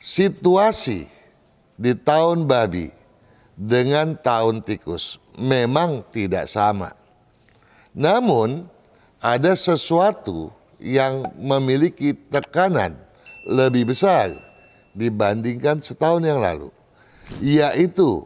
situasi di tahun babi dengan tahun tikus memang tidak sama. Namun ada sesuatu yang memiliki tekanan lebih besar dibandingkan setahun yang lalu, yaitu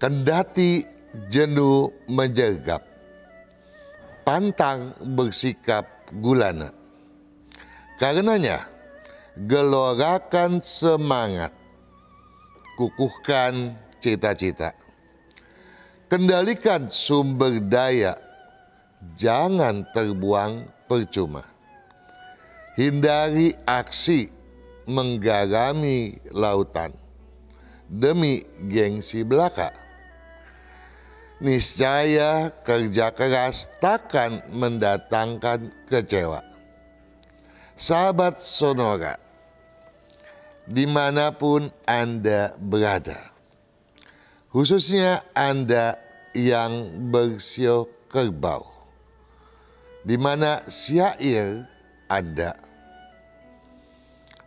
kendati jenuh menjegap, pantang bersikap gulana. Karenanya, gelorakan semangat, kukuhkan cita-cita, kendalikan sumber daya, jangan terbuang percuma. Hindari aksi menggarami lautan demi gengsi belaka niscaya kerja keras takkan mendatangkan kecewa. Sahabat Sonora, di mana pun Anda berada, khususnya Anda yang bersio kerbau, di mana syair Anda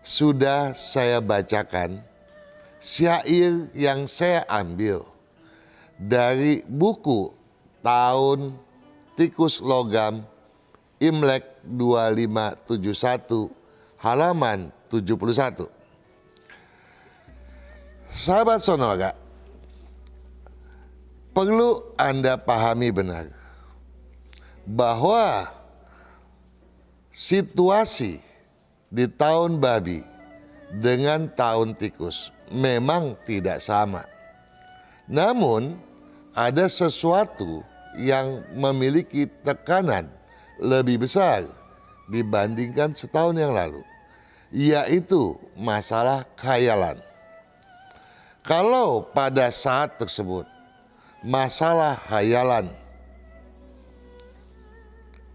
sudah saya bacakan syair yang saya ambil dari buku tahun tikus logam Imlek 2571 halaman 71. Sahabat Sonora, perlu Anda pahami benar bahwa situasi di tahun babi dengan tahun tikus memang tidak sama. Namun ada sesuatu yang memiliki tekanan lebih besar dibandingkan setahun yang lalu, yaitu masalah khayalan. Kalau pada saat tersebut masalah khayalan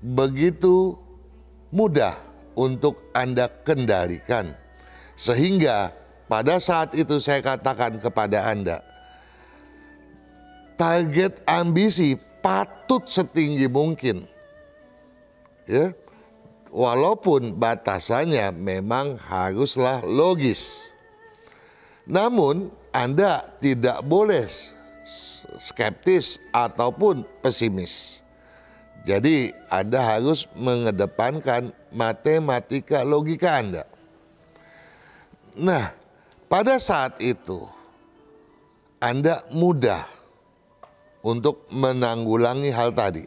begitu mudah untuk Anda kendalikan, sehingga pada saat itu saya katakan kepada Anda, target ambisi patut setinggi mungkin. Ya. Walaupun batasannya memang haruslah logis. Namun Anda tidak boleh skeptis ataupun pesimis. Jadi Anda harus mengedepankan matematika logika Anda. Nah, pada saat itu Anda mudah untuk menanggulangi hal tadi.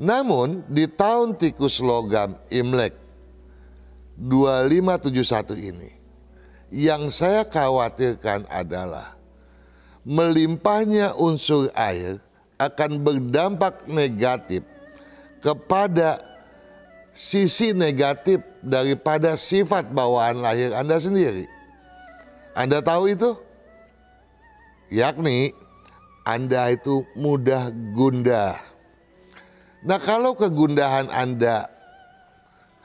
Namun di tahun tikus logam Imlek 2571 ini yang saya khawatirkan adalah melimpahnya unsur air akan berdampak negatif kepada sisi negatif daripada sifat bawaan lahir Anda sendiri. Anda tahu itu? Yakni anda itu mudah gundah. Nah kalau kegundahan Anda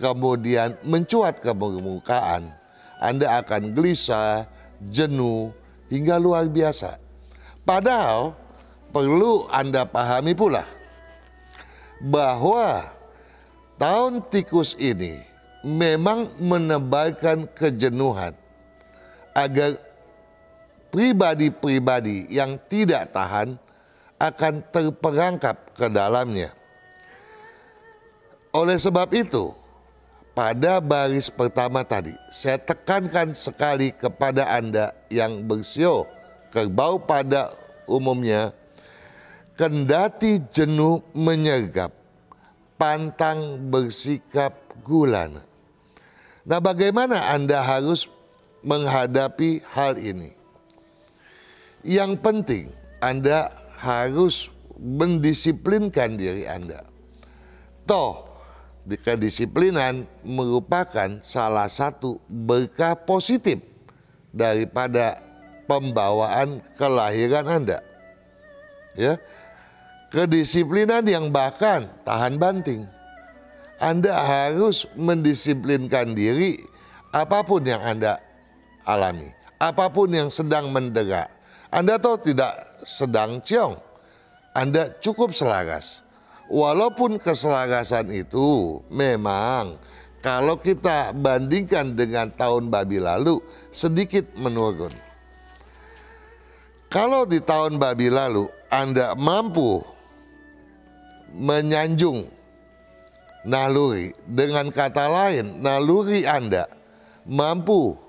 kemudian mencuat ke permukaan, Anda akan gelisah, jenuh, hingga luar biasa. Padahal perlu Anda pahami pula bahwa tahun tikus ini memang menebarkan kejenuhan agar pribadi-pribadi yang tidak tahan akan terperangkap ke dalamnya. Oleh sebab itu, pada baris pertama tadi, saya tekankan sekali kepada Anda yang bersio kerbau pada umumnya, kendati jenuh menyergap, pantang bersikap gulana. Nah bagaimana Anda harus menghadapi hal ini? Yang penting Anda harus mendisiplinkan diri Anda. Toh, kedisiplinan merupakan salah satu berkah positif daripada pembawaan kelahiran Anda. Ya. Kedisiplinan yang bahkan tahan banting. Anda harus mendisiplinkan diri apa pun yang Anda alami apa pun yang sedang mendera. Anda tahu tidak sedang ciong, Anda cukup selaras. Walaupun keselarasan itu memang kalau kita bandingkan dengan tahun babi lalu sedikit menurun. Kalau di tahun babi lalu Anda mampu menyanjung naluri, dengan kata lain naluri Anda mampu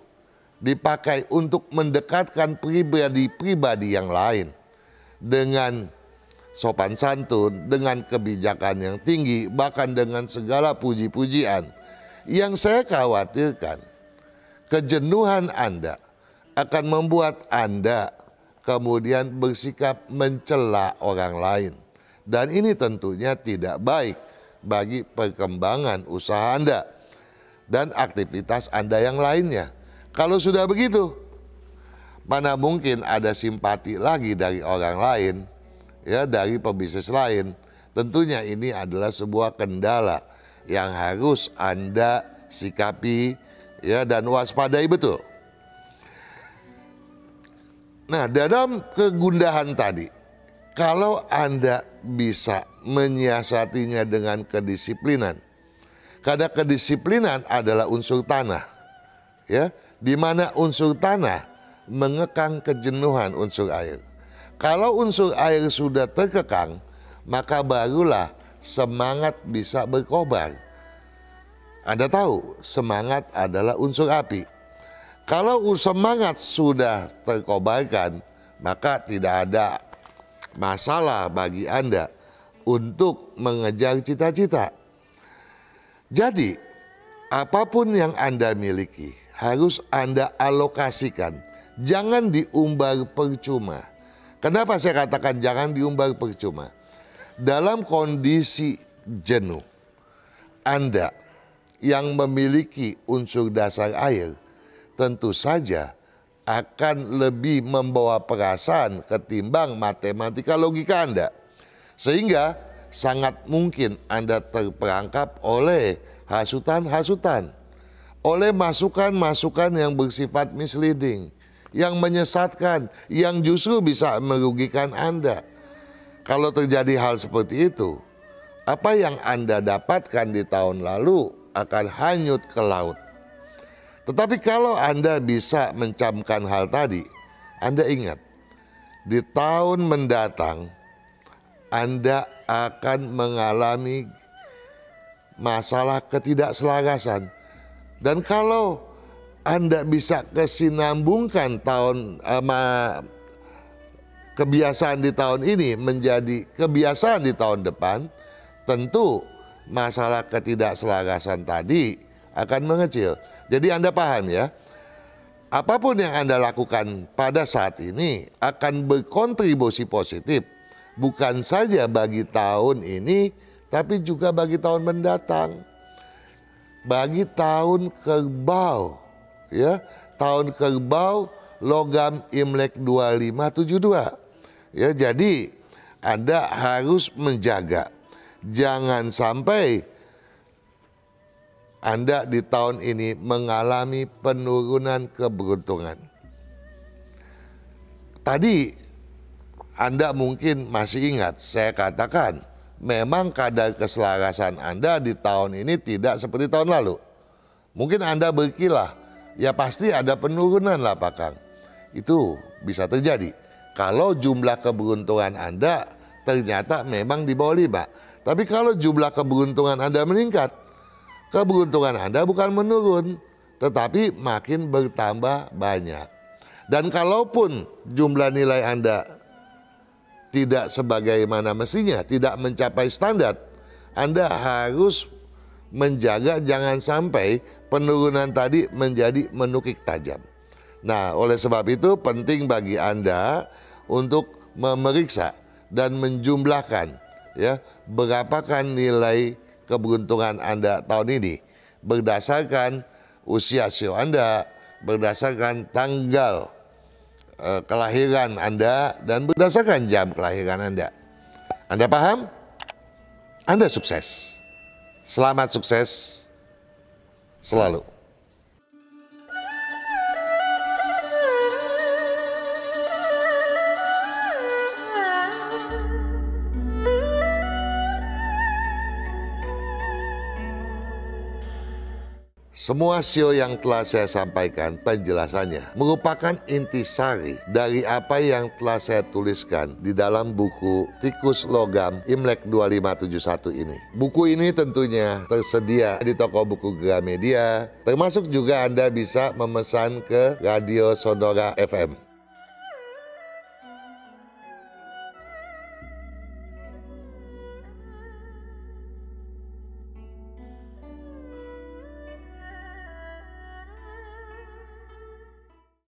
dipakai untuk mendekatkan pribadi-pribadi yang lain dengan sopan santun, dengan kebijakan yang tinggi, bahkan dengan segala puji-pujian. Yang saya khawatirkan, kejenuhan Anda akan membuat Anda kemudian bersikap mencela orang lain. Dan ini tentunya tidak baik bagi perkembangan usaha Anda dan aktivitas Anda yang lainnya. Kalau sudah begitu, mana mungkin ada simpati lagi dari orang lain, ya dari pebisnis lain. Tentunya ini adalah sebuah kendala yang harus Anda sikapi ya dan waspadai betul. Nah, dalam kegundahan tadi, kalau Anda bisa menyiasatinya dengan kedisiplinan, karena kedisiplinan adalah unsur tanah, ya, di mana unsur tanah mengekang kejenuhan unsur air. Kalau unsur air sudah terkekang, maka barulah semangat bisa berkobar. Anda tahu, semangat adalah unsur api. Kalau semangat sudah terkobarkan, maka tidak ada masalah bagi Anda untuk mengejar cita-cita. Jadi, apa pun yang Anda miliki harus Anda alokasikan. Jangan diumbar percuma. Kenapa saya katakan jangan diumbar percuma? Dalam kondisi jenuh, Anda yang memiliki unsur dasar air, tentu saja akan lebih membawa perasaan ketimbang matematika logika Anda. Sehingga sangat mungkin Anda terperangkap oleh hasutan-hasutan, oleh masukan-masukan yang bersifat misleading, yang menyesatkan, yang justru bisa merugikan Anda. Kalau terjadi hal seperti itu, apa yang Anda dapatkan di tahun lalu akan hanyut ke laut. Tetapi kalau Anda bisa mencamkan hal tadi, Anda ingat, di tahun mendatang Anda akan mengalami masalah ketidakselarasan. Dan kalau Anda bisa kesinambungkan tahun uh, kebiasaan di tahun ini menjadi kebiasaan di tahun depan, tentu masalah ketidakselarasan tadi akan mengecil. Jadi Anda paham ya, apa pun yang Anda lakukan pada saat ini akan berkontribusi positif bukan saja bagi tahun ini tapi juga bagi tahun mendatang. Bagi tahun kerbau ya, tahun kerbau logam Imlek 2572. Ya, jadi Anda harus menjaga jangan sampai anda di tahun ini mengalami penurunan keberuntungan. Tadi Anda mungkin masih ingat saya katakan memang kadar keselarasan Anda di tahun ini tidak seperti tahun lalu. Mungkin Anda berkilah, ya pasti ada penurunan lah Pak Kang. Itu bisa terjadi. Kalau jumlah keberuntungan Anda ternyata memang di bawah lima. Tapi kalau jumlah keberuntungan Anda meningkat, keberuntungan Anda bukan menurun, tetapi makin bertambah banyak. Dan kalaupun jumlah nilai Anda tidak sebagaimana mestinya, tidak mencapai standar, Anda harus menjaga jangan sampai penurunan tadi menjadi menukik tajam. Nah, oleh sebab itu penting bagi Anda untuk memeriksa dan menjumlahkan ya berapakah nilai keberuntungan Anda tahun ini berdasarkan usia sio Anda, berdasarkan tanggal uh, kelahiran Anda dan berdasarkan jam kelahiran Anda. Anda paham? Anda sukses. Selamat sukses selalu. Semua sio yang telah saya sampaikan penjelasannya merupakan intisari dari apa yang telah saya tuliskan di dalam buku Tikus Logam Imlek 2571 ini. Buku ini tentunya tersedia di toko buku Gramedia, termasuk juga Anda bisa memesan ke Radio Sonora FM.